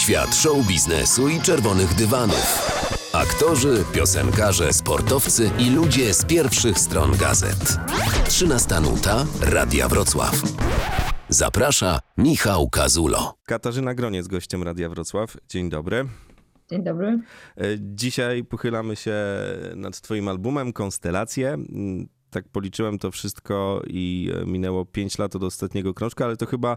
Świat show biznesu i czerwonych dywanów. Aktorzy, piosenkarze, sportowcy i ludzie z pierwszych stron gazet. 13 nuta Radia Wrocław. Zaprasza Michał Kazulo. Katarzyna Groniec, gościem Radia Wrocław. Dzień dobry. Dzień dobry. E, Dzisiaj pochylamy się nad Twoim albumem Konstelacje. Tak policzyłem to wszystko i e, minęło 5 lat od ostatniego krążka, ale to chyba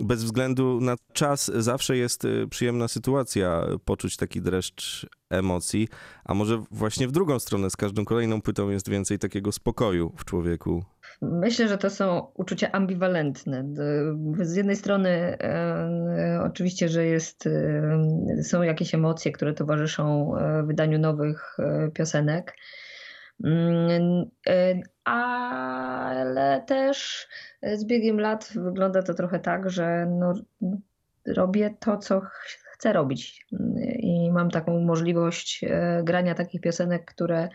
bez względu na czas zawsze jest e, przyjemna sytuacja poczuć taki dreszcz emocji, a może właśnie w drugą stronę z każdą kolejną płytą jest więcej takiego spokoju w człowieku. Myślę, że to są uczucia ambiwalentne. Z jednej strony e, oczywiście, że jest, e, są jakieś emocje, które towarzyszą e, wydaniu nowych e, piosenek, e, ale też z biegiem lat wygląda to trochę tak, że no, robię to, co ch- chcę robić i mam taką możliwość e, grania takich piosenek, które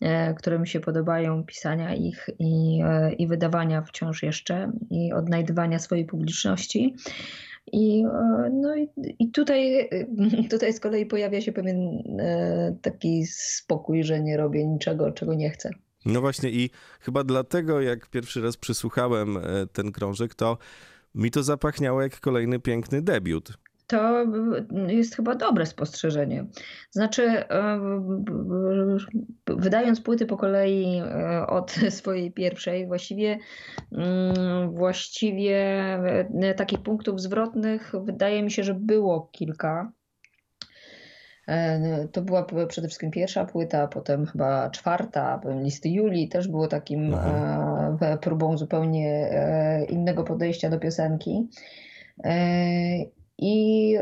e, które mi się podobają, pisania ich i, i wydawania wciąż jeszcze, i odnajdywania swojej publiczności. I, e, no i, i tutaj, e, tutaj z kolei pojawia się pewien e, taki spokój, że nie robię niczego, czego nie chcę. No właśnie i chyba dlatego, jak pierwszy raz przysłuchałem ten krążek, to mi to zapachniało jak kolejny piękny debiut. To jest chyba dobre spostrzeżenie. Znaczy, e, wydając płyty po kolei e, od swojej pierwszej, właściwie, mm, właściwie e, takich punktów zwrotnych wydaje mi się, że było kilka. To była przede wszystkim pierwsza płyta, potem chyba czwarta, listy Julii też było takim próbą zupełnie innego podejścia do piosenki. I,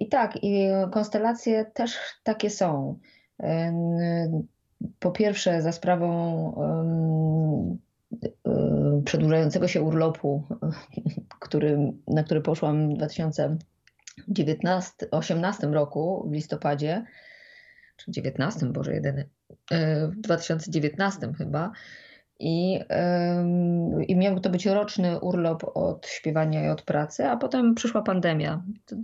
i, tak, i konstelacje też takie są. Po pierwsze, za sprawą e, przedłużającego się urlopu, który, na który poszłam w 2018 roku, w listopadzie, czy 19, Boże, jedyny, e, w 2019 chyba. I, em, I miał to być roczny urlop od śpiewania i od pracy, a potem przyszła pandemia,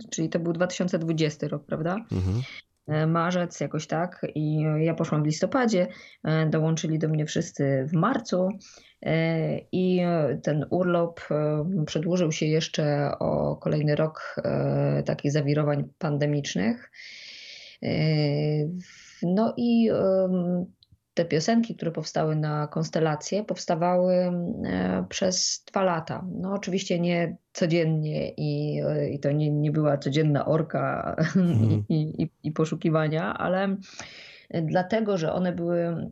czyli to był 2020 rok, prawda? Mhm. E, Marzec, jakoś tak. I ja poszłam w listopadzie, e, dołączyli do mnie wszyscy w marcu. e, I ten urlop e, przedłużył się jeszcze o kolejny rok e, takich zawirowań pandemicznych. E, No i te piosenki, które powstały na konstelacje, powstawały e, przez dwa lata. No oczywiście nie codziennie i, e, i to nie, nie była codzienna orka Mhm. i, i, i poszukiwania, ale dlatego, że one były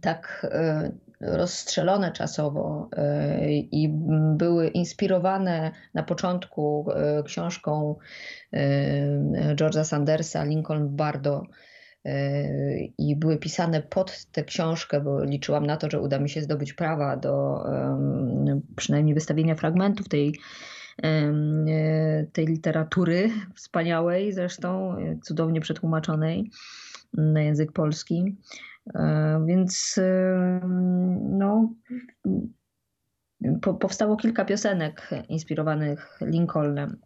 tak e, rozstrzelone czasowo e, i były inspirowane na początku e, książką e, George'a Sandersa Lincoln Bardo e, i były pisane pod tę książkę, bo liczyłam na to, że uda mi się zdobyć prawa do przynajmniej wystawienia fragmentów tej, tej literatury wspaniałej, zresztą cudownie przetłumaczonej na język polski. E, Więc no, po, powstało kilka piosenek inspirowanych Lincolnem.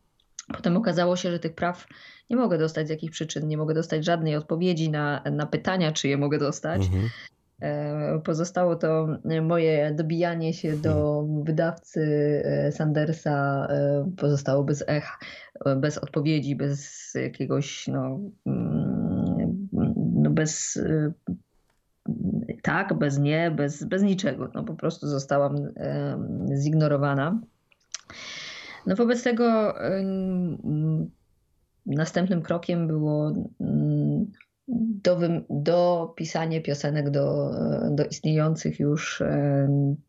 Potem okazało się, że tych praw nie mogę dostać z jakich przyczyn, nie mogę dostać żadnej odpowiedzi na, na pytania, czy je mogę dostać. Mhm. E, Pozostało to moje dobijanie się do wydawcy e, Sandersa, e, pozostało bez echa, bez odpowiedzi, bez jakiegoś, no, mm, no bez tak, bez nie, bez, bez niczego. No po prostu zostałam zignorowana. No wobec tego następnym krokiem było mm, dopisanie piosenek do, do istniejących już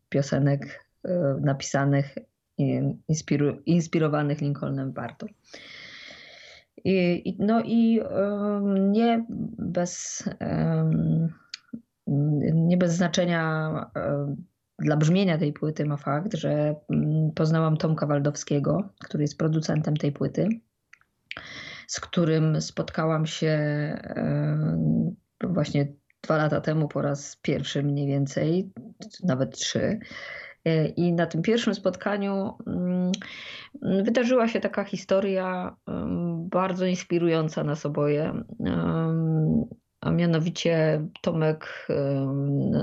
piosenek e, napisanych, inspirowanych Lincolnem Bardo. I, no i nie bez, nie bez znaczenia dla brzmienia tej płyty ma fakt, że mm, poznałam Tomka Waldowskiego, który jest producentem tej płyty, z którym spotkałam się em, właśnie dwa lata temu po raz pierwszy mniej więcej, nawet trzy. E, I na tym pierwszym spotkaniu mm, wydarzyła się taka historia bardzo inspirująca nas oboje. A mianowicie Tomek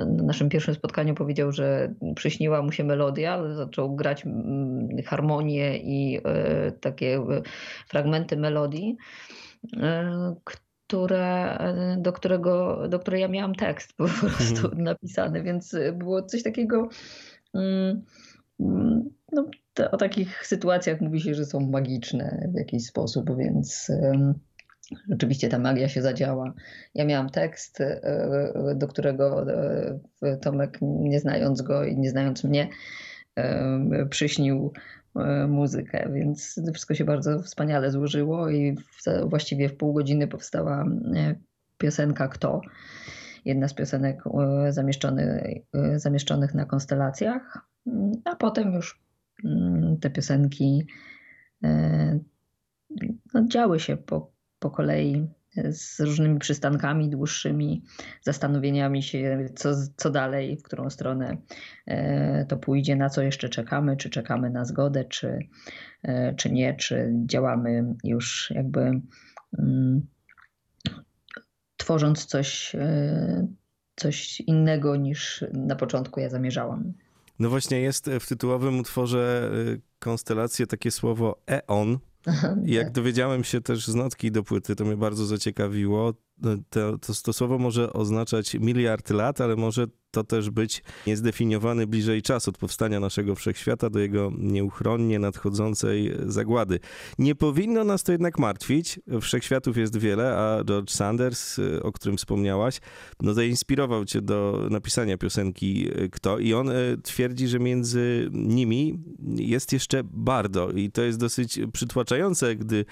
na naszym pierwszym spotkaniu powiedział, że przyśniła mu się melodia, zaczął grać harmonię i e, takie e, fragmenty melodii, e, które, do, którego, do której ja miałam tekst po prostu mhm. napisany, więc było coś takiego. Mm, mm, no, o takich sytuacjach mówi się, że są magiczne w jakiś sposób, więc Rzeczywiście ta magia się zadziała. Ja miałam tekst, e, e, do którego e, Tomek, nie znając go i nie znając mnie, przyśnił muzykę, więc wszystko się bardzo wspaniale złożyło i właściwie w pół godziny powstała piosenka Kto? Jedna z piosenek zamieszczonych, zamieszczonych na konstelacjach, a potem już mm, te piosenki no, działy się po po kolei z różnymi przystankami dłuższymi, zastanowieniami się, co, co dalej, w którą stronę e, to pójdzie, na co jeszcze czekamy, czy czekamy na zgodę, czy, e, czy nie, czy działamy już jakby mm, tworząc coś, e, coś innego niż na początku ja zamierzałam. No właśnie jest w tytułowym utworze Konstelacje takie słowo eon, jak tak. dowiedziałem się też z notki do płyty, to mnie bardzo zaciekawiło. To, to, to słowo może oznaczać miliard lat, ale może to też być niezdefiniowany bliżej czas od powstania naszego wszechświata do jego nieuchronnie nadchodzącej zagłady. Nie powinno nas to jednak martwić. Wszechświatów jest wiele, a George Sanders, o którym wspomniałaś, no zainspirował cię do napisania piosenki Kto i on e, twierdzi, że między nimi jest jeszcze bardzo i to jest dosyć przytłaczające, gdy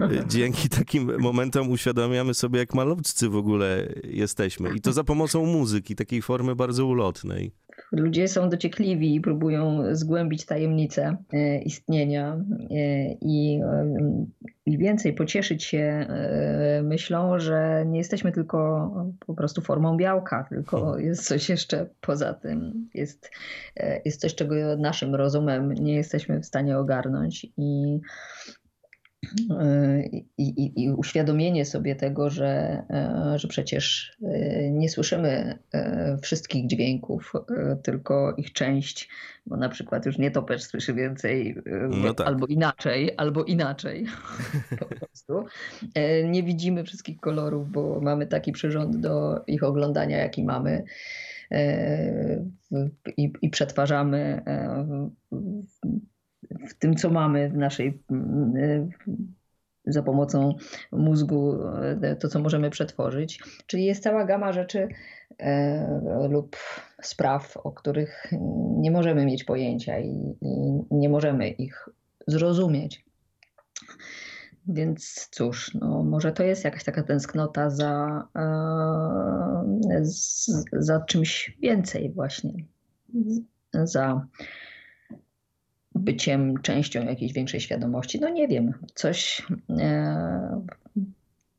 e, dzięki takim momentom uświadamiamy sobie, jak malowcy w ogóle jesteśmy. I to za pomocą muzyki, takiej formy bardzo ulotnej. Ludzie są dociekliwi i próbują zgłębić tajemnicę e, istnienia e, i, e, i więcej pocieszyć się myślą, że nie jesteśmy tylko po prostu formą białka, tylko jest coś jeszcze poza tym. Jest, jest coś, czego naszym rozumem nie jesteśmy w stanie ogarnąć i i, i, i, uświadomienie sobie tego, że, e, że przecież e, nie słyszymy e, wszystkich dźwięków, tylko ich część, bo na przykład już nietoperz słyszy więcej no tak. albo inaczej, albo inaczej po prostu. Nie widzimy wszystkich kolorów, bo mamy taki przyrząd do ich oglądania, jaki mamy. I, i przetwarzamy w tym, co mamy w naszej za pomocą mózgu, e, to co możemy przetworzyć. Czyli jest cała gama rzeczy e, lub spraw, o których nie możemy mieć pojęcia i, i nie możemy ich zrozumieć. Więc cóż, no może to jest jakaś taka tęsknota za, e, za czymś więcej właśnie. Za byciem częścią jakiejś większej świadomości. No nie wiem, coś, e,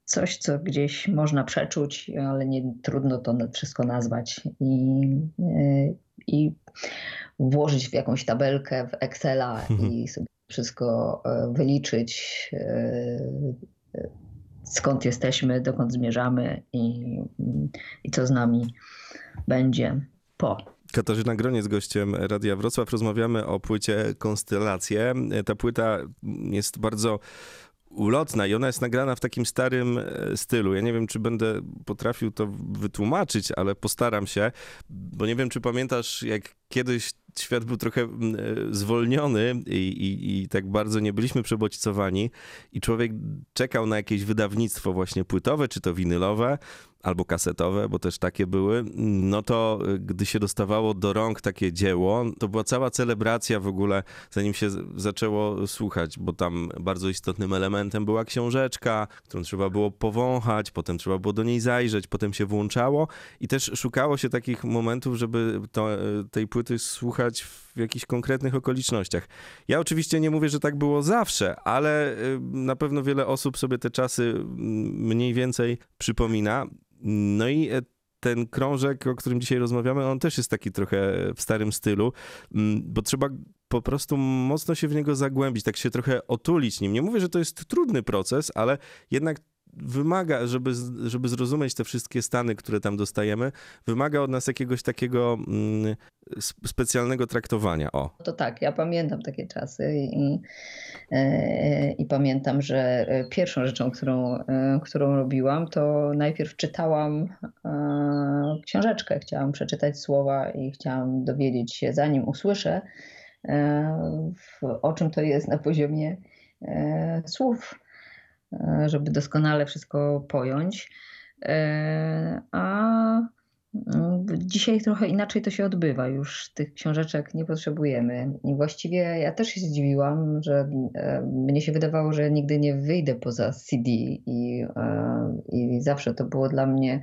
coś co gdzieś można przeczuć, ale nie trudno to wszystko nazwać i, e, i włożyć w jakąś tabelkę w Excela mhm. i sobie wszystko e, wyliczyć, skąd jesteśmy, dokąd zmierzamy i, i co z nami będzie po. Katarzyna Groniec, gościem Radia Wrocław. Rozmawiamy o płycie Konstelacje. Ta płyta jest bardzo ulotna i ona jest nagrana w takim starym e, stylu. Ja nie wiem, czy będę potrafił to wytłumaczyć, ale postaram się, bo nie wiem, czy pamiętasz, jak kiedyś świat był trochę e, zwolniony i, i, i, tak bardzo nie byliśmy przebodźcowani i człowiek czekał na jakieś wydawnictwo właśnie płytowe, czy to winylowe, albo kasetowe, bo też takie były, no to y, gdy się dostawało do rąk takie dzieło, to była cała celebracja w ogóle, zanim się zaczęło słuchać, bo tam bardzo istotnym elementem była książeczka, którą trzeba było powąchać, potem trzeba było do niej zajrzeć, potem się włączało i też szukało się takich momentów, żeby to, y, tej płyty słuchać w jakichś konkretnych okolicznościach. Ja oczywiście nie mówię, że tak było zawsze, ale y, na pewno wiele osób sobie te czasy mniej więcej przypomina. No i e, ten krążek, o którym dzisiaj rozmawiamy, on też jest taki trochę w starym stylu, bo trzeba po prostu mocno się w niego zagłębić, tak się trochę otulić nim. Nie mówię, że to jest trudny proces, ale jednak wymaga, żeby, żeby zrozumieć te wszystkie stany, które tam dostajemy, wymaga od nas jakiegoś takiego mm, specjalnego traktowania. O. To tak, ja pamiętam takie czasy i, e, i pamiętam, że pierwszą rzeczą, którą, e, którą robiłam, to najpierw czytałam e, książeczkę. Chciałam przeczytać słowa i chciałam dowiedzieć się, zanim usłyszę, o czym to jest na poziomie słów E, żeby doskonale wszystko pojąć. E, a mm, dzisiaj trochę inaczej to się odbywa. Już tych książeczek nie potrzebujemy. I właściwie ja też się zdziwiłam, że e, mnie się wydawało, że nigdy nie wyjdę poza CD i, i zawsze to było dla mnie.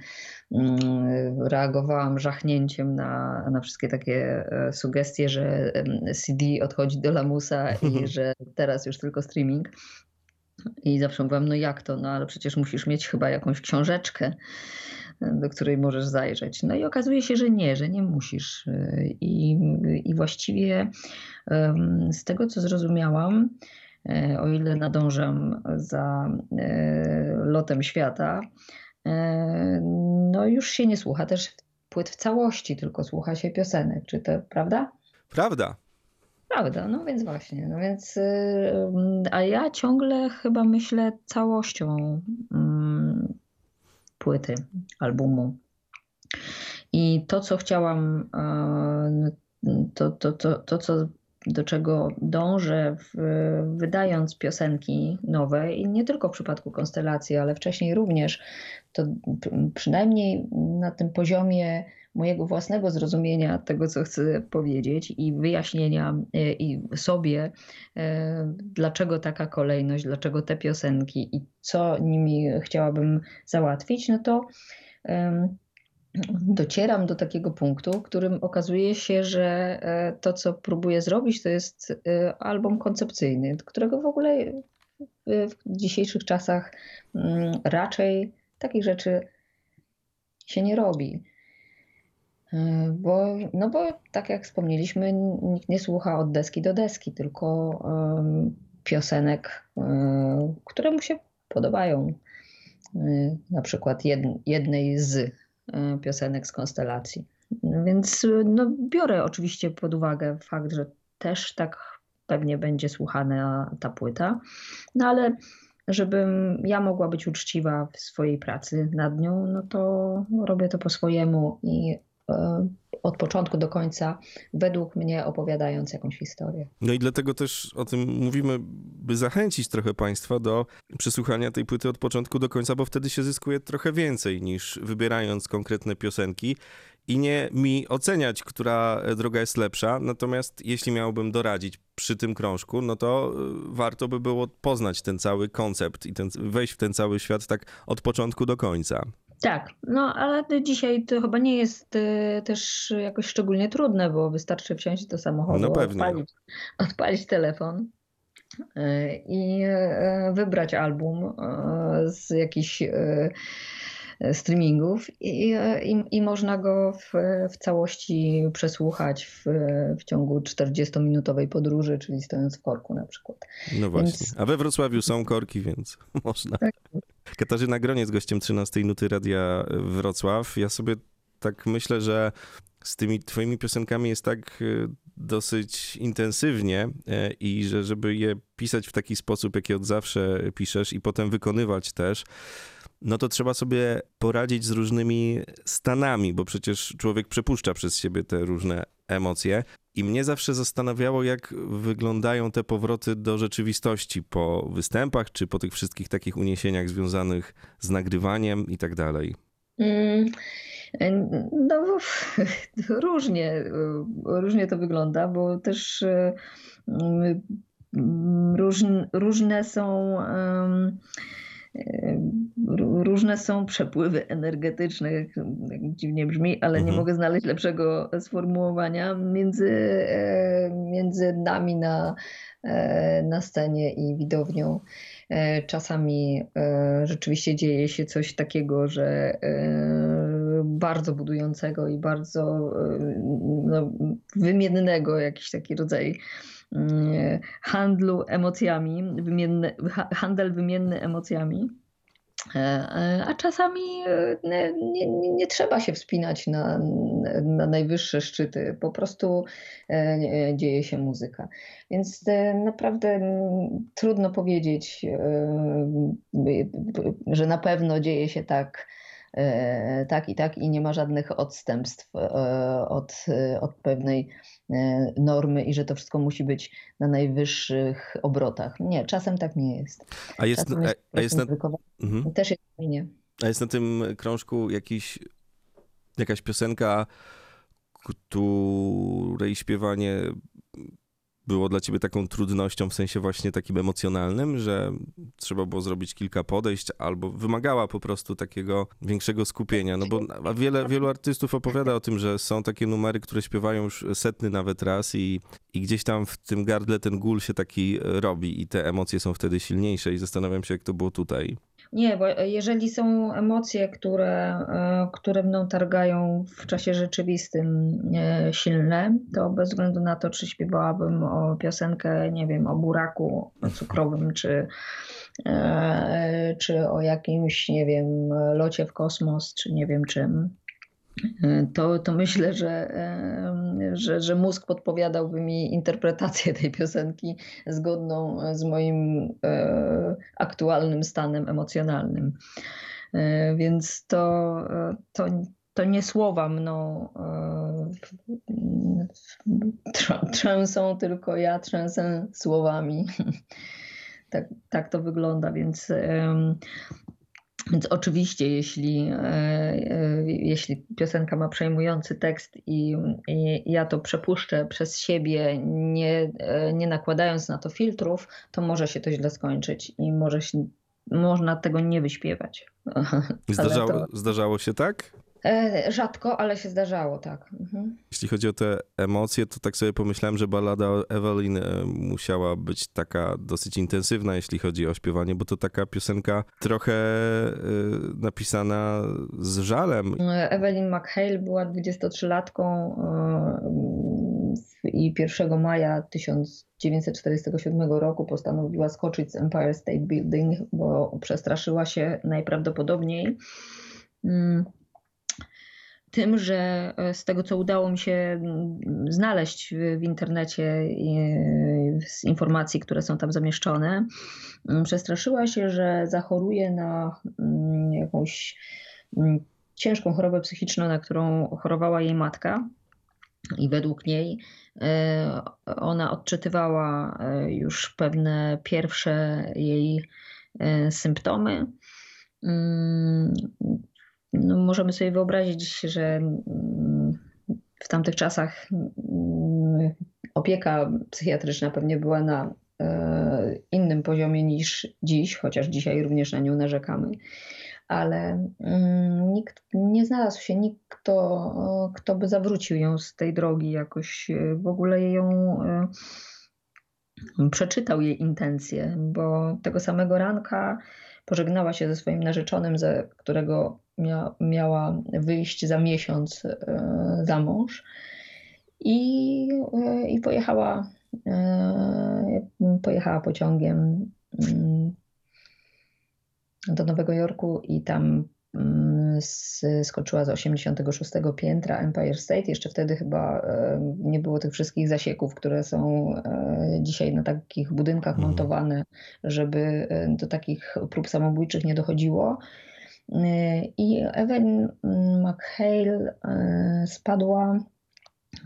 Mm, reagowałam żachnięciem na, na wszystkie takie sugestie, że CD odchodzi do lamusa i że teraz już tylko streaming. I zawsze mówiłam, no jak to, no ale przecież musisz mieć chyba jakąś książeczkę, do której możesz zajrzeć. No i okazuje się, że nie, że nie musisz. I, i właściwie z tego, co zrozumiałam, e, o ile nadążam za e, lotem świata, e, no już się nie słucha też płyt w całości, tylko słucha się piosenek. Czy to prawda? Prawda. Prawda, no więc właśnie, no więc, a ja ciągle chyba myślę całością mm, płyty, albumu. I to, co chciałam, to, to, to, to co, do czego dążę, w, wydając piosenki nowe, i nie tylko w przypadku konstelacji, ale wcześniej również, to przynajmniej na tym poziomie mojego własnego zrozumienia tego, co chcę powiedzieć i wyjaśnienia e, i sobie, e, dlaczego taka kolejność, dlaczego te piosenki i co nimi chciałabym załatwić, no to docieram do takiego punktu, w którym okazuje się, że e, to, co próbuję zrobić, to jest album koncepcyjny, którego w ogóle w dzisiejszych czasach mm, raczej takich rzeczy się nie robi. E, bo, no bo tak jak wspomnieliśmy, nikt nie słucha od deski do deski, tylko piosenek, które mu się podobają. Na przykład jed, jednej z piosenek z konstelacji. No więc no, biorę oczywiście pod uwagę fakt, że też tak pewnie będzie słuchana ta płyta, no ale żebym ja mogła być uczciwa w swojej pracy nad nią, no to robię to po swojemu i E, od początku do końca, według mnie opowiadając jakąś historię. No i dlatego też o tym mówimy, by zachęcić trochę Państwa do przesłuchania tej płyty od początku do końca, bo wtedy się zyskuje trochę więcej niż wybierając konkretne piosenki i nie mi oceniać, która droga jest lepsza. Natomiast jeśli miałbym doradzić przy tym krążku, no to e, warto by było poznać ten cały koncept i ten, wejść w ten cały świat tak od początku do końca. Tak, no ale dzisiaj to chyba nie jest y, też jakoś szczególnie trudne, bo wystarczy wsiąść do samochodu, no odpalić, odpalić telefon y, i y, wybrać album z jakichś streamingów i, i, i, można go w, w całości przesłuchać w, w ciągu 40-minutowej podróży, czyli stojąc w korku na przykład. No właśnie. Więc... A we Wrocławiu są korki, więc można. Tak. Katarzyna Groniec, gościem 13 Nuty Radia Wrocław. Ja sobie tak myślę, że z tymi twoimi piosenkami jest tak e, dosyć intensywnie e, i że żeby je pisać w taki sposób, jaki od zawsze piszesz i potem wykonywać też, no to trzeba sobie poradzić z różnymi stanami, bo przecież człowiek przepuszcza przez siebie te różne emocje. I mnie zawsze zastanawiało, jak wyglądają te powroty do rzeczywistości po występach, czy po tych wszystkich takich uniesieniach związanych z nagrywaniem i tak dalej. Mm, no, różnie, różnie to wygląda, bo też mm, różne są. Różne są przepływy energetyczne, jak dziwnie brzmi, ale mhm. nie mogę znaleźć lepszego sformułowania między, e, między nami na, e, na scenie i widownią. E, czasami rzeczywiście dzieje się coś takiego, że bardzo budującego i bardzo no, wymiennego, jakiś taki rodzaj handlu emocjami, wymienne, handel wymienny emocjami. E, e, a czasami e, nie, nie, nie, trzeba się wspinać na, na najwyższe szczyty, po prostu dzieje się muzyka. Więc naprawdę trudno powiedzieć, że na pewno dzieje się tak, tak i tak i nie ma żadnych odstępstw od, od pewnej E, normy i że to wszystko musi być na najwyższych obrotach. Nie, czasem tak nie jest. A jest, a, a jest na... Mhm. Też jest fajnie. A jest na tym krążku jakiś, jakaś piosenka, której śpiewanie było dla ciebie taką trudnością w sensie właśnie takim emocjonalnym, że trzeba było zrobić kilka podejść albo wymagała po prostu takiego większego skupienia? No bo wiele, wielu artystów opowiada o tym, że są takie numery, które śpiewają już setny nawet raz i, i gdzieś tam w tym gardle ten gól się taki robi i te emocje są wtedy silniejsze i zastanawiam się, jak to było tutaj. Nie, bo jeżeli są emocje, które, e, które mną targają w czasie rzeczywistym e, silne, to bez względu na to, czy śpiewałabym o piosenkę, nie wiem, o buraku cukrowym, czy, e, czy o jakimś, nie wiem, locie w kosmos, czy nie wiem czym, to, to myślę, że, że, że mózg podpowiadałby mi interpretację tej piosenki zgodną z moim e, aktualnym stanem emocjonalnym. E, więc to, to, to nie słowa mną e, trzęsą, tylko ja trzęsę słowami. Tak, tak to wygląda, więc więc oczywiście, jeśli, e, e, jeśli piosenka ma przejmujący tekst i, i, ja to przepuszczę przez siebie, nie, e, nie nakładając na to filtrów, to może się to źle skończyć i może się, można tego nie wyśpiewać. Zdarzało, to... zdarzało się tak? E, rzadko, ale się zdarzało, tak. Mhm. Jeśli chodzi o te emocje, to tak sobie pomyślałem, że ballada Evelyn e, musiała być taka dosyć intensywna, jeśli chodzi o śpiewanie, bo to taka piosenka trochę e, napisana z żalem. Evelyn McHale była 23-latką i 1 maja 1947 roku postanowiła skoczyć z Empire State Building, bo przestraszyła się najprawdopodobniej mm, tym, że e, z tego, co udało mi się mm, znaleźć w, internecie z informacji, które są tam zamieszczone, mm, przestraszyła się, że zachoruje na mm, jakąś ciężką chorobę psychiczną, na którą chorowała jej matka. I według niej e, ona odczytywała e, już pewne pierwsze jej symptomy no, możemy sobie wyobrazić, że mm, w tamtych czasach mm, opieka psychiatryczna pewnie była na e, innym poziomie niż dziś, chociaż dzisiaj również na nią narzekamy. Ale mm, nikt, nie znalazł się nikt, kto, kto by zawrócił ją z tej drogi, jakoś e, w ogóle ją e, przeczytał jej intencje, bo tego samego ranka pożegnała się ze swoim narzeczonym, ze którego mia, miała wyjść za miesiąc e, za mąż i, e, i pojechała, e, pojechała pociągiem mm, do Nowego Jorku i tam mm, skoczyła z 86 piętra Empire State. Jeszcze wtedy chyba nie było tych wszystkich zasieków, które są dzisiaj na takich budynkach mhm. montowane, żeby do takich prób samobójczych nie dochodziło. I Evelyn McHale e, spadła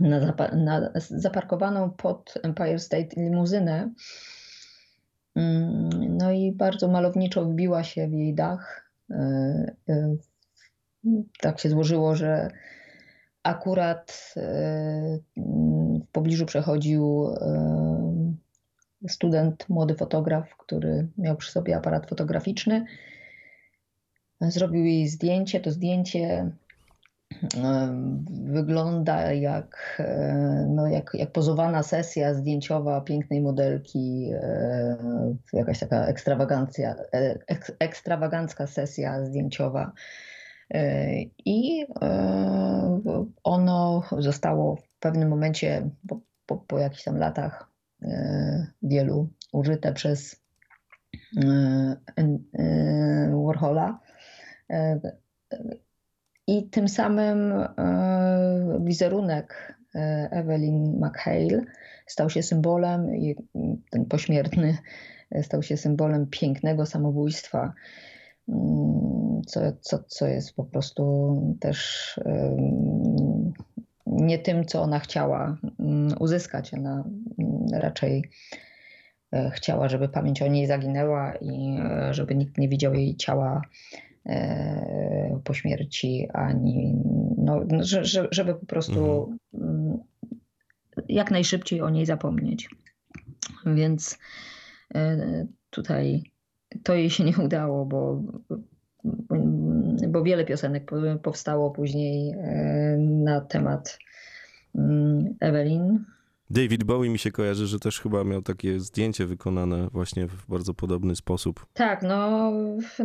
na, na zaparkowaną pod Empire State limuzynę. Mm, no i bardzo malowniczo wbiła się w jej dach. E, e, tak się złożyło, że akurat w pobliżu przechodził student, młody fotograf, który miał przy sobie aparat fotograficzny zrobił jej zdjęcie. To zdjęcie wygląda jak, e, no jak, jak pozowana sesja zdjęciowa pięknej modelki, e, jakaś taka ekstrawagancja, e, ekstrawagancka sesja zdjęciowa I ono zostało w pewnym momencie, po, po, po jakichś tam latach wielu, użyte przez Warhola. I tym samym wizerunek Evelyn McHale stał się symbolem, ten pośmiertny stał się symbolem pięknego samobójstwa, mm, co, co, co jest po prostu też nie tym, co ona chciała mm, uzyskać. Ona mm, raczej e, chciała, żeby pamięć o niej zaginęła i e, żeby nikt nie widział jej ciała e, po śmierci, ani no, żeby po prostu mhm. jak najszybciej o niej zapomnieć. Więc tutaj to jej się nie udało, bo, bo wiele piosenek powstało później na temat Mm, Evelyn. David Bowie mi się kojarzy, że też chyba miał takie zdjęcie wykonane właśnie w bardzo podobny sposób. Tak, no,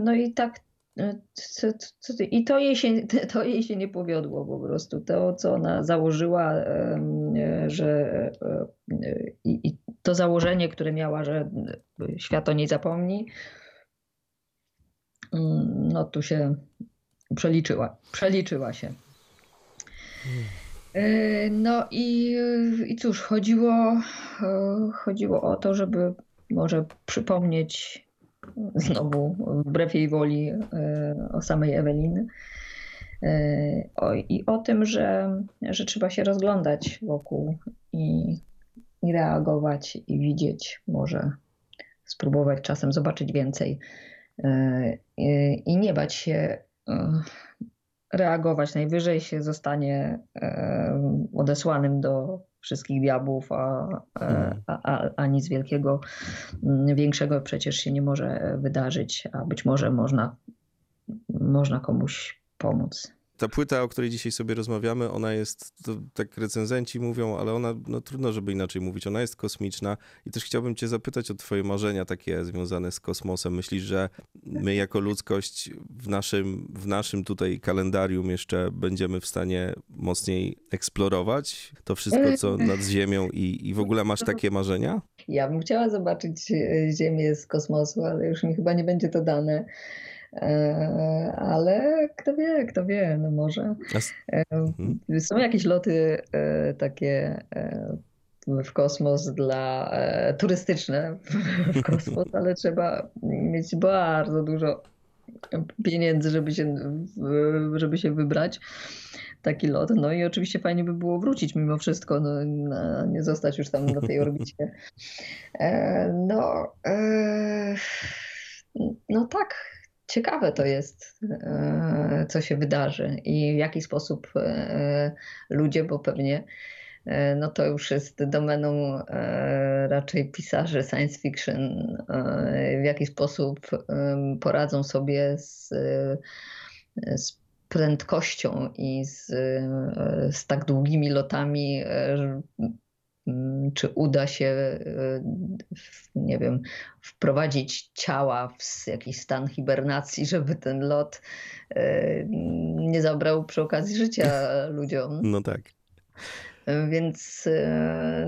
no i tak. E, I to jej, się, to jej się nie powiodło po prostu. To, co ona założyła, że e, i, i to założenie, które miała, że świat o niej zapomni, mm, no tu się przeliczyła. Przeliczyła się. E, no i, i cóż, chodziło, e, chodziło o to, żeby może przypomnieć znowu wbrew jej woli e, o samej Eweliny. O, I o tym, że, że trzeba się rozglądać wokół i, i reagować i widzieć, może spróbować czasem zobaczyć więcej i, i nie bać się reagować. Najwyżej się zostanie odesłanym do wszystkich diabłów, a, hmm. a, a, a, nic wielkiego, mm, większego przecież się nie może wydarzyć, a być może można, można komuś pomóc ta płyta, o której dzisiaj sobie rozmawiamy, ona jest, tak recenzenci mówią, ale ona, no trudno, żeby inaczej mówić, ona jest kosmiczna i też chciałbym cię zapytać o twoje marzenia takie związane z kosmosem. Myślisz, że my jako ludzkość w naszym, w naszym tutaj kalendarium jeszcze będziemy w stanie mocniej eksplorować to wszystko, co nad Ziemią i, i w ogóle masz takie marzenia? Ja bym chciała zobaczyć e, Ziemię z kosmosu, ale już mi chyba nie będzie to dane. E, ale kto wie, kto wie, no może. E, mhm. Są jakieś loty e, takie w kosmos dla turystyczne w kosmos, ale trzeba mieć bardzo dużo pieniędzy, żeby się, żeby się wybrać taki lot. No i oczywiście fajnie by było wrócić mimo wszystko, no, nie zostać już tam na tej orbicie. No, no tak, ciekawe to jest, e, co się wydarzy i w jaki sposób e, ludzie, bo pewnie e, no to już jest domeną raczej pisarzy science fiction, w jaki sposób poradzą sobie z, z prędkością i z, z tak długimi lotami, czy uda się, y, nie wiem, wprowadzić ciała w jakiś stan hibernacji, żeby ten lot y, nie zabrał przy okazji życia ludziom. No tak. Więc y,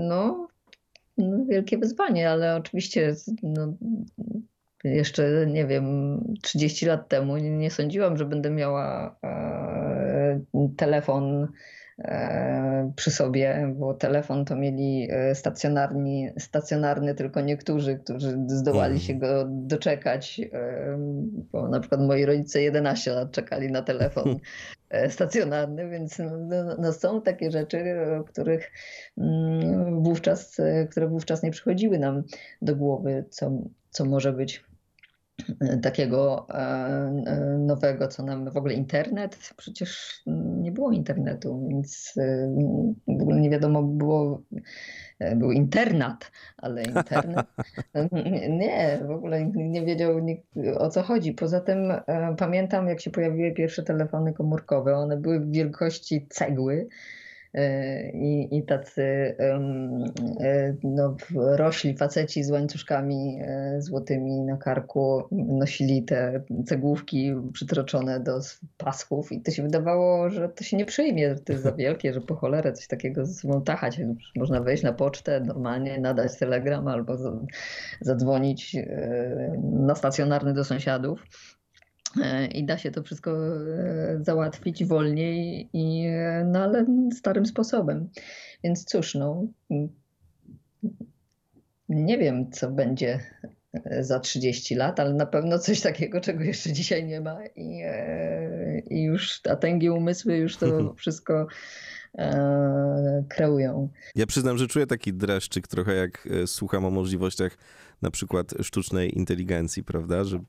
no, no wielkie wyzwanie, ale oczywiście no, jeszcze, nie wiem, 30 lat temu nie, sądziłam, że będę miała telefon przy sobie, bo telefon to mieli e, stacjonarni, stacjonarny tylko niektórzy, którzy zdołali się go doczekać, e, bo na przykład moi rodzice 11 lat czekali na telefon stacjonarny, więc no, no, no są takie rzeczy, których mm, wówczas, które wówczas nie przychodziły nam do głowy, co, co może być takiego e, e, nowego, co nam w ogóle internet. Przecież nie było internetu, więc e, w ogóle nie wiadomo było, był internat, ale internet nie, w ogóle nie wiedział nikt o co chodzi. Poza tym pamiętam, jak się pojawiły pierwsze telefony komórkowe. One były w wielkości cegły i, i tacy no, rośli faceci z łańcuszkami złotymi na karku nosili te cegłówki przytroczone do pasków i to się wydawało, że to się nie przyjmie, że to jest za wielkie, że po cholerę coś takiego ze sobą tachać. Można wejść na pocztę, normalnie nadać telegram albo zadzwonić na stacjonarny do sąsiadów i da się to wszystko e, załatwić wolniej, i, e, no ale starym sposobem. Więc cóż, no, nie wiem, co będzie za 30 lat, ale na pewno coś takiego, czego jeszcze dzisiaj nie ma i, i już a tęgie umysły już to wszystko kreują. Ja przyznam, że czuję taki dreszczyk trochę jak słucham o możliwościach na przykład sztucznej inteligencji, prawda? Że,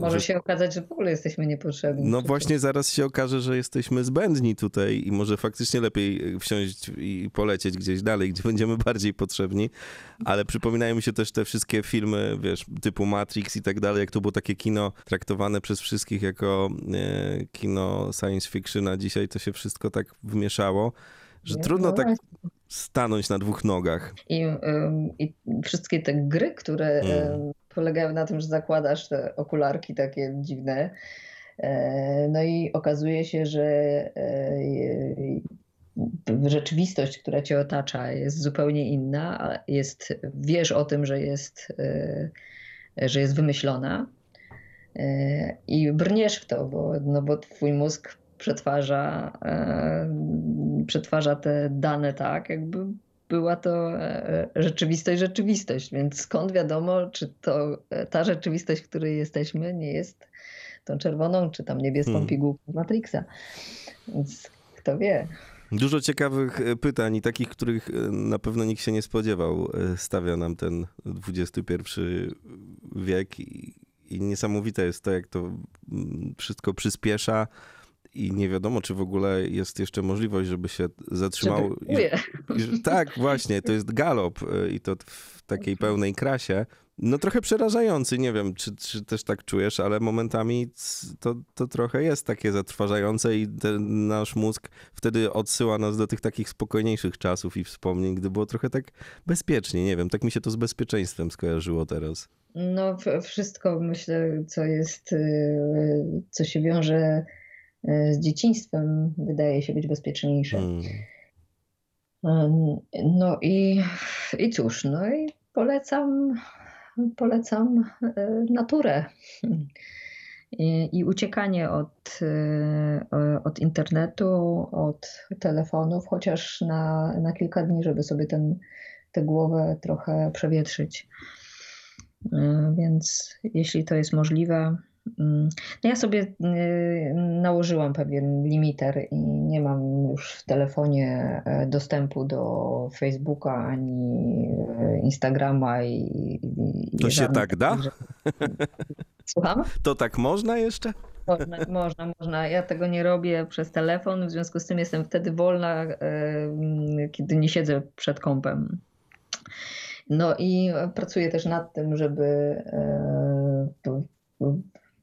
Może że... się okazać, że w ogóle jesteśmy niepotrzebni. No właśnie zaraz się okaże, że jesteśmy zbędni tutaj i może faktycznie lepiej wsiąść i polecieć gdzieś dalej, gdzie będziemy bardziej potrzebni, ale przypominają mi się też te wszystkie filmy, wiesz, typu Matrix i tak dalej, jak to było takie kino traktowane przez wszystkich jako e, kino science fiction, a dzisiaj to się wszystko tak wmieszało, że trudno tak stanąć na dwóch nogach. I, i wszystkie te gry, które mm. polegają na tym, że zakładasz te okularki takie dziwne, e, no i okazuje się, że e, rzeczywistość, która cię otacza, jest zupełnie inna. Jest, wiesz o tym, że jest, e, że jest wymyślona i brniesz w to, bo, no bo twój mózg przetwarza, e, przetwarza te dane tak, jakby była to e, rzeczywistość, rzeczywistość. Więc skąd wiadomo, czy to e, ta rzeczywistość, w której jesteśmy, nie jest tą czerwoną, czy tam niebieską hmm. pigułką Matrixa. Więc kto wie. Dużo ciekawych pytań i takich, których na pewno nikt się nie spodziewał, stawia nam ten XXI wiek i, i niesamowite jest to, jak to mm, wszystko przyspiesza i nie wiadomo, czy w ogóle jest jeszcze możliwość, żeby się zatrzymało. I, tak, właśnie, to jest galop y, i to w takiej pełnej krasie. No trochę przerażający, nie wiem, czy, czy też tak czujesz, ale momentami to, to trochę jest takie zatrważające i ten nasz mózg wtedy odsyła nas do tych takich spokojniejszych czasów i wspomnień, gdy było trochę tak bezpiecznie, nie wiem, tak mi się to z bezpieczeństwem skojarzyło teraz. No wszystko myślę, co jest, y, co się wiąże z dzieciństwem wydaje się być bezpieczniejsze. Hmm. No i, i cóż, no i polecam, polecam e, naturę. I, I, uciekanie od, e, od internetu, od telefonów, chociaż na, na kilka dni, żeby sobie ten, tę głowę trochę przewietrzyć. Więc jeśli to jest możliwe, no ja sobie y, nałożyłam pewien limiter i nie mam już w telefonie e, dostępu do Facebooka ani e, Instagrama i. i to się tak da? Słucham? To tak można jeszcze? Można, można, można. Ja tego nie robię przez telefon, w związku z tym jestem wtedy wolna, e, kiedy nie siedzę przed kąpem. No i pracuję też nad tym, żeby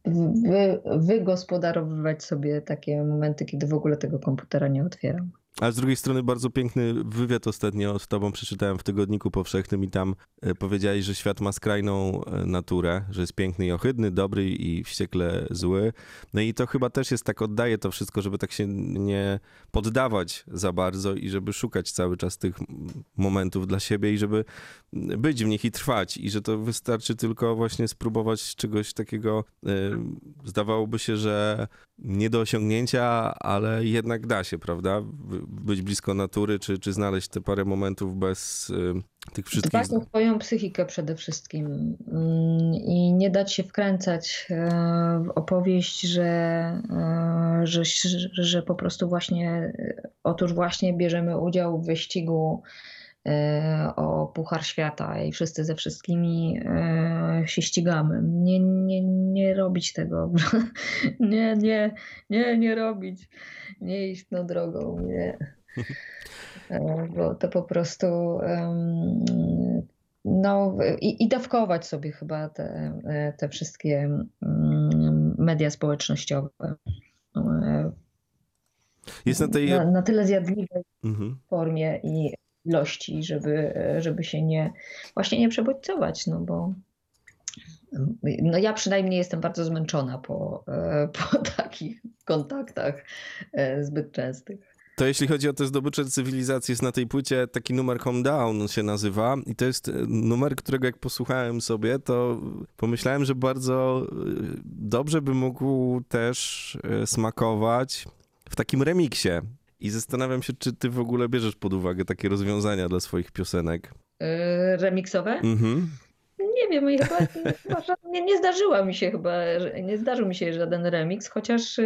wy, wygospodarowywać sobie takie momenty, kiedy w ogóle tego komputera nie otwieram. A z drugiej strony bardzo piękny wywiad ostatnio z tobą przeczytałem w Tygodniku Powszechnym i tam e, powiedziałeś, że świat ma skrajną e, naturę, że jest piękny i ohydny, dobry i wściekle zły. No i to chyba też jest tak, oddaje to wszystko, żeby tak się nie poddawać za bardzo i żeby szukać cały czas tych momentów dla siebie i żeby być w nich i trwać i że to wystarczy tylko właśnie spróbować czegoś takiego, e, zdawałoby się, że nie do osiągnięcia, ale jednak da się, prawda? Być blisko natury, czy, czy znaleźć te parę momentów bez y, tych wszystkich... Dbać o swoją psychikę przede wszystkim mm, i nie dać się wkręcać e, w opowieść, że, e, że, że po prostu właśnie, otóż właśnie bierzemy udział w wyścigu E, o Puchar Świata i wszyscy ze wszystkimi e, się ścigamy. Nie, nie, nie robić tego. Nie, nie, nie, nie robić. Nie iść tą drogą. Nie. E, bo to po prostu no i, i dawkować sobie chyba te, te wszystkie mm, media społecznościowe Jest na tej... na, na tyle zjadliwej Mhm. formie i ilości, żeby, żeby się nie właśnie nie przebodźcować, no bo no ja przynajmniej jestem bardzo zmęczona po, po takich kontaktach e, zbyt częstych. To jeśli chodzi o te zdobycze cywilizacji, jest na tej płycie taki numer Home Down się nazywa i to jest e, numer, którego jak posłuchałem sobie, to pomyślałem, że bardzo e, dobrze by mógł też smakować w takim remiksie. I zastanawiam się, czy ty w ogóle bierzesz pod uwagę takie rozwiązania dla swoich piosenek. E, Remiksowe? Mhm. Nie wiem, i chyba, chyba nie, nie zdarzyła mi się chyba, nie zdarzył mi się żaden remix, chociaż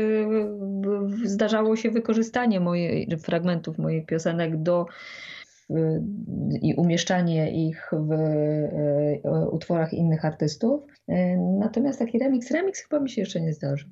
w- zdarzało się wykorzystanie mojej, fragmentów moich piosenek do y, i umieszczanie ich w utworach innych artystów. Natomiast taki remix, remix chyba mi się jeszcze nie zdarzył.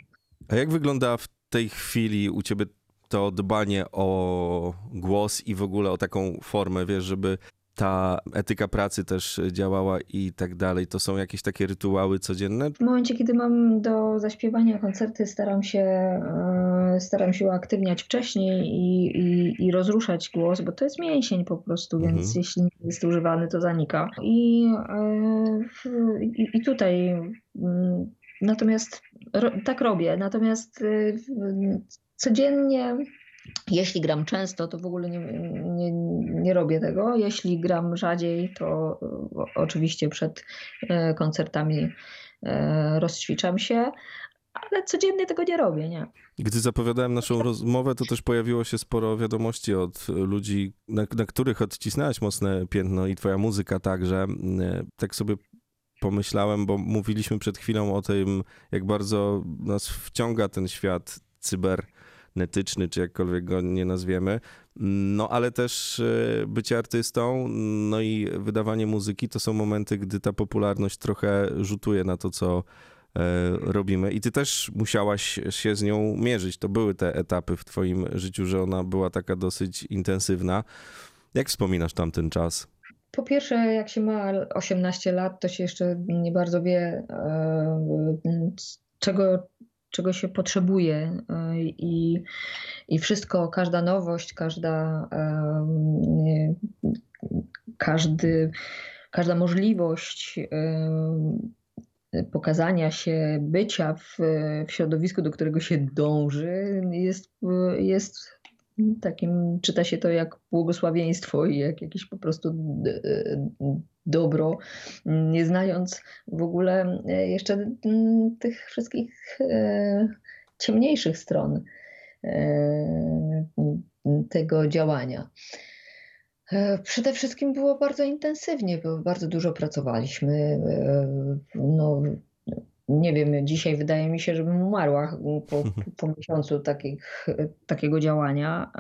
A jak wygląda w tej chwili u ciebie to dbanie o głos i w ogóle o taką formę, wiesz, żeby ta etyka pracy też działała i tak dalej? To są jakieś takie rytuały codzienne? W momencie, kiedy mam do zaśpiewania koncerty, staram się, e, staram się uaktywniać wcześniej i, i, i rozruszać głos, bo to jest mięsień po prostu, Mhm. więc jeśli nie jest używany, to zanika. I, e, i, i tutaj mm, natomiast tak robię, natomiast e, codziennie jeśli gram często, to w ogóle nie, nie, nie robię tego. Jeśli gram rzadziej, to e, oczywiście przed e, koncertami e, rozćwiczam się, ale codziennie tego nie robię, nie. Gdy zapowiadałem naszą rozmowę, to też pojawiło się sporo wiadomości od ludzi, na, na których odcisnęłaś mocne piętno i twoja muzyka także. Tak sobie pomyślałem, bo mówiliśmy przed chwilą o tym, jak bardzo nas wciąga ten świat cybernetyczny, czy jakkolwiek go nie nazwiemy. No ale też e, bycie artystą, no i wydawanie muzyki to są momenty, gdy ta popularność trochę rzutuje na to, co e, robimy. I ty też musiałaś się z nią mierzyć. To były te etapy w twoim życiu, że ona była taka dosyć intensywna. Jak wspominasz tamten czas? Po pierwsze, jak się ma 18 lat, to się jeszcze nie bardzo wie, e, czego, czego się potrzebuje e, i, i wszystko, każda nowość, każda, e, każdy, każda możliwość e, pokazania się, bycia w, w środowisku, do którego się dąży, jest, jest takim, czyta się to jak błogosławieństwo i jak jakieś po prostu d- dobro, nie znając w ogóle jeszcze mm, tych wszystkich e, ciemniejszych stron e, tego działania. E, Przede wszystkim było bardzo intensywnie, bo bardzo dużo pracowaliśmy. E, No, nie wiem, dzisiaj wydaje mi się, żebym umarła po, po miesiącu takich, takiego działania.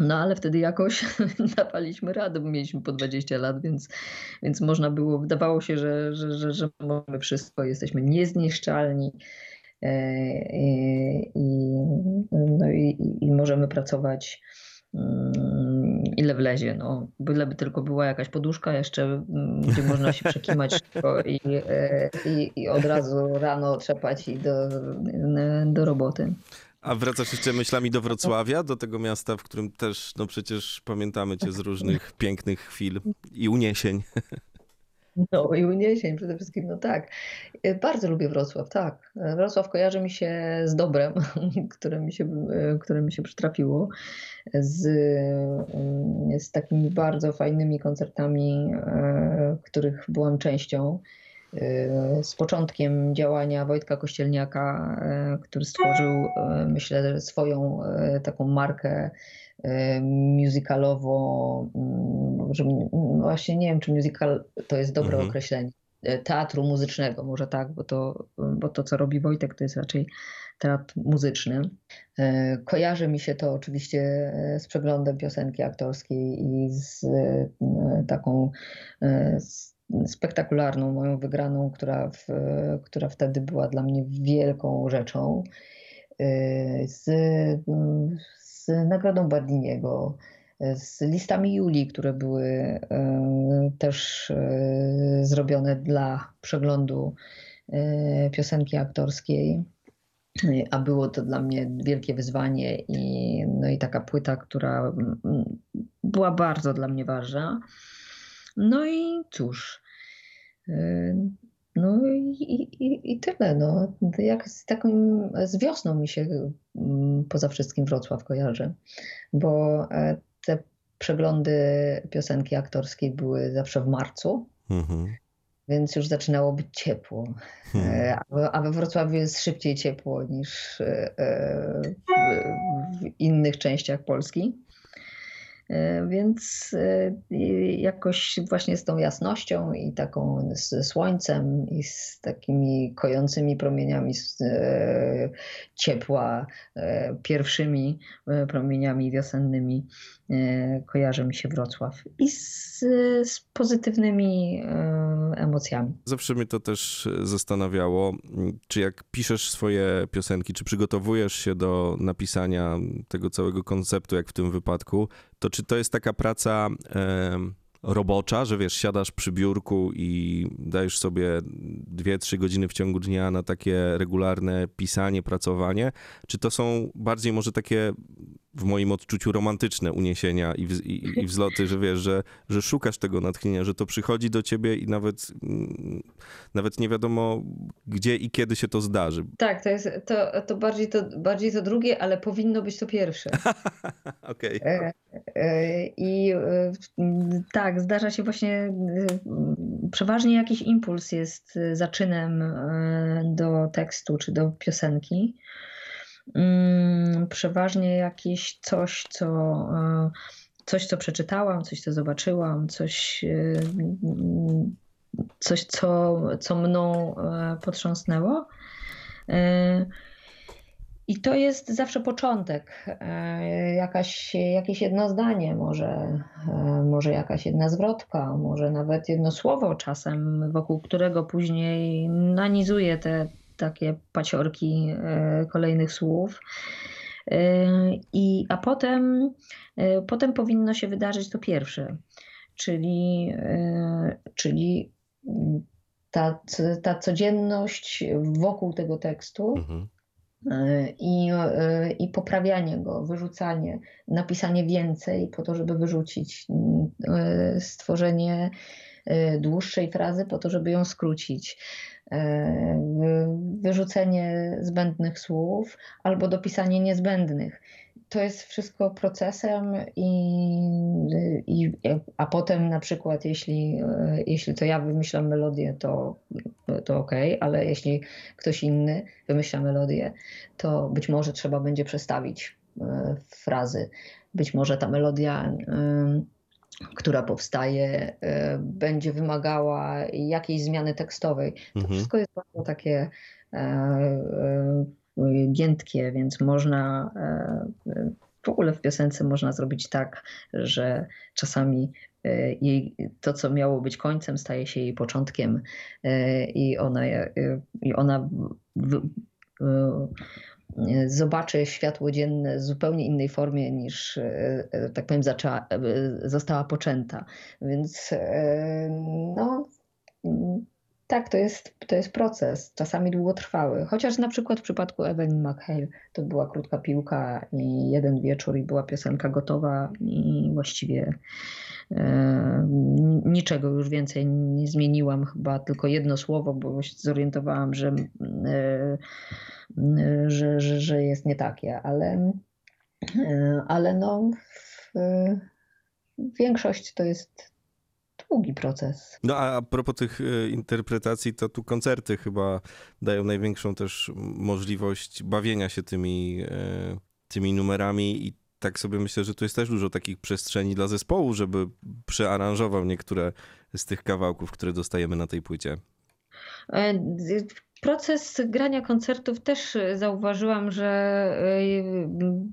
No ale wtedy jakoś dawaliśmy radę, bo mieliśmy po 20 lat, więc, więc można było, wydawało się, że, że, że, że możemy wszystko, jesteśmy niezniszczalni. E, I, i, no i, i- i możemy pracować mm, ile wlezie. No, byleby tylko była jakaś poduszka jeszcze, mm, gdzie można się przekimać szybko i, e, i, i od razu rano trzepać i do, do roboty. A wracasz jeszcze myślami do Wrocławia, do tego miasta, w którym też, no przecież pamiętamy cię z różnych pięknych chwil i uniesień. No i uniesień przede wszystkim, no tak. E, Bardzo lubię Wrocław, tak. E, Wrocław kojarzy mi się z dobrem, które mi się, e, które mi się przytrafiło, z, mm, z takimi bardzo fajnymi koncertami, których byłam częścią. Z początkiem działania Wojtka Kościelniaka, który stworzył, myślę, swoją taką markę musicalowo, mm, że, no właśnie nie wiem, czy musical to jest dobre Mhm. określenie, e, teatru muzycznego, może tak, bo to, bo to, co robi Wojtek, to jest raczej teatr muzyczny. E, Kojarzy mi się to oczywiście z przeglądem piosenki aktorskiej i z taką spektakularną moją wygraną, która, w, która wtedy była dla mnie wielką rzeczą. Z, z nagrodą Bardiniego, z listami Julii, które były e, też e, zrobione dla przeglądu e, piosenki aktorskiej. a było to dla mnie wielkie wyzwanie i, no i taka płyta, która mm, była bardzo dla mnie ważna. No i cóż, i, i, i tyle. No. Jak z taką, z wiosną mi się mm, poza wszystkim Wrocław kojarzy, bo e, te przeglądy piosenki aktorskiej były zawsze w marcu. Mhm więc już zaczynało być ciepło. Hmm. A we Wrocławiu jest szybciej ciepło niż e, w innych częściach Polski. E, więc e, jakoś właśnie z tą jasnością i taką ze słońcem i z takimi kojącymi promieniami e, ciepła, pierwszymi promieniami wiosennymi kojarzy mi się Wrocław i z, z pozytywnymi emocjami. Zawsze mnie to też zastanawiało, czy jak piszesz swoje piosenki, czy przygotowujesz się do napisania tego całego konceptu, jak w tym wypadku, to czy to jest taka praca e, robocza, że wiesz, siadasz przy biurku i dajesz sobie 2-3 godziny w ciągu dnia na takie regularne pisanie, pracowanie, czy to są bardziej może takie w moim odczuciu romantyczne uniesienia i, w, i, i, wzloty, że wiesz, że, że szukasz tego natchnienia, że to przychodzi do ciebie i nawet, mm, nawet nie wiadomo gdzie i kiedy się to zdarzy. Tak, to jest to, to, bardziej, to bardziej to drugie, ale powinno być to pierwsze. Okej. Okay. E, I e, tak, zdarza się właśnie, przeważnie jakiś impuls jest zaczynem do tekstu czy do piosenki. Mm, przeważnie jakieś coś, co, coś, co przeczytałam, coś, co zobaczyłam, coś, coś co, co mną potrząsnęło. I to jest zawsze początek, jakaś, jakieś jedno zdanie, może, może jakaś jedna zwrotka, może nawet jedno słowo czasem, wokół którego później nanizuje te, takie paciorki e, kolejnych słów. E, I, a potem, e, potem powinno się wydarzyć to pierwsze, czyli, czyli ta, ta codzienność wokół tego tekstu. Mhm. I, I poprawianie go, wyrzucanie, napisanie więcej po to, żeby wyrzucić, stworzenie dłuższej frazy po to, żeby ją skrócić. E, wyrzucenie zbędnych słów albo dopisanie niezbędnych. To jest wszystko procesem, i, i, a potem na przykład, jeśli, jeśli to ja wymyślam melodię, to, to ok, ale jeśli ktoś inny wymyśla melodię, to być może trzeba będzie przestawić e, frazy. Być może ta melodia która powstaje, e, będzie wymagała jakiejś zmiany tekstowej. To mhm. wszystko jest bardzo takie e, e, giętkie, więc można w ogóle w piosence można zrobić tak, że czasami jej, to, co miało być końcem, staje się jej początkiem i ona, i ona zobaczy światło dzienne w zupełnie innej formie niż, e, tak powiem, zaczęła, e, została poczęta. Więc e, no, tak, to jest, to jest proces, czasami długotrwały. Chociaż na przykład w przypadku Evelyn McHale to była krótka piłka i jeden wieczór i była piosenka gotowa i właściwie e, niczego już więcej nie zmieniłam, chyba tylko jedno słowo, bo się zorientowałam, że, e, że, że, że jest nie takie, ale, e, ale no, większość to jest długi proces. No a, a propos tych e, interpretacji, to tu koncerty chyba dają największą też możliwość bawienia się tymi, e, tymi numerami i tak sobie myślę, że tu jest też dużo takich przestrzeni dla zespołu, żeby przearanżował niektóre z tych kawałków, które dostajemy na tej płycie. Proces grania koncertów też zauważyłam, że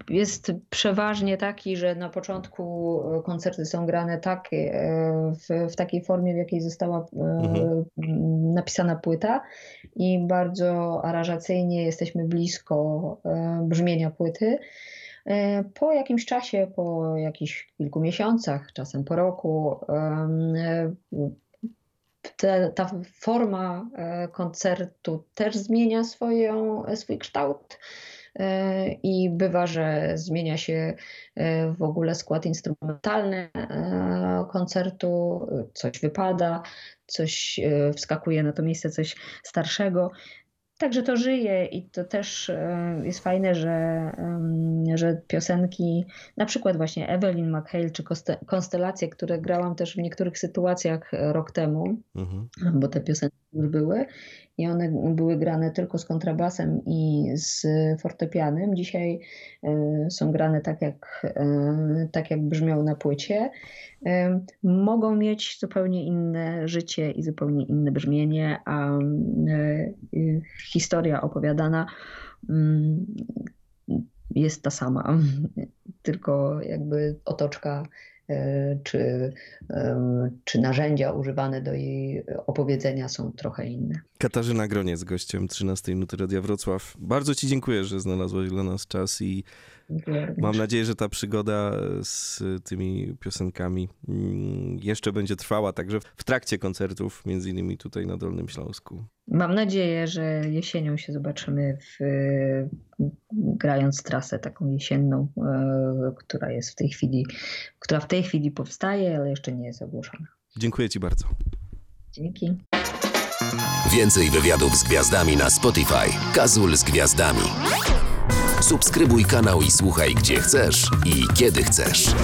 y, jest przeważnie taki, że na początku koncerty są grane tak, y, w, w takiej formie, w jakiej została y, mhm. napisana płyta i bardzo aranżacyjnie jesteśmy blisko brzmienia płyty. Po jakimś czasie, po jakichś kilku miesiącach, czasem po roku, te, ta forma e, koncertu też zmienia swoją, swój kształt. E, I bywa, że zmienia się w ogóle skład instrumentalny koncertu, coś wypada, coś wskakuje na to miejsce, coś starszego. Także to żyje i to też e, jest fajne, że, że piosenki, na przykład właśnie Evelyn McHale czy Konstelacje, które grałam też w niektórych sytuacjach rok temu, mhm. bo te piosenki już były i one były grane tylko z kontrabasem i z fortepianem. Dzisiaj e, są grane tak jak, e, tak jak brzmią na płycie. E, mogą mieć zupełnie inne życie i zupełnie inne brzmienie, a historia opowiadana mm, jest ta sama, tylko jakby otoczka E, czy, czy narzędzia używane do jej opowiedzenia są trochę inne. Katarzyna Groniec, gościem 13 Nuty Radia Wrocław. Bardzo Ci dziękuję, że znalazłaś dla nas czas i mam nadzieję, że ta przygoda z tymi piosenkami mm, jeszcze będzie trwała, także w trakcie koncertów, między innymi tutaj na Dolnym Śląsku. Mam nadzieję, że jesienią się zobaczymy w, grając trasę taką jesienną, e, która jest w tej chwili, która w tej chwili powstaje, ale jeszcze nie jest ogłoszona. Dziękuję Ci bardzo. Dzięki. Więcej wywiadów z gwiazdami na Spotify. Kazul z gwiazdami. Subskrybuj kanał i słuchaj gdzie chcesz i kiedy chcesz.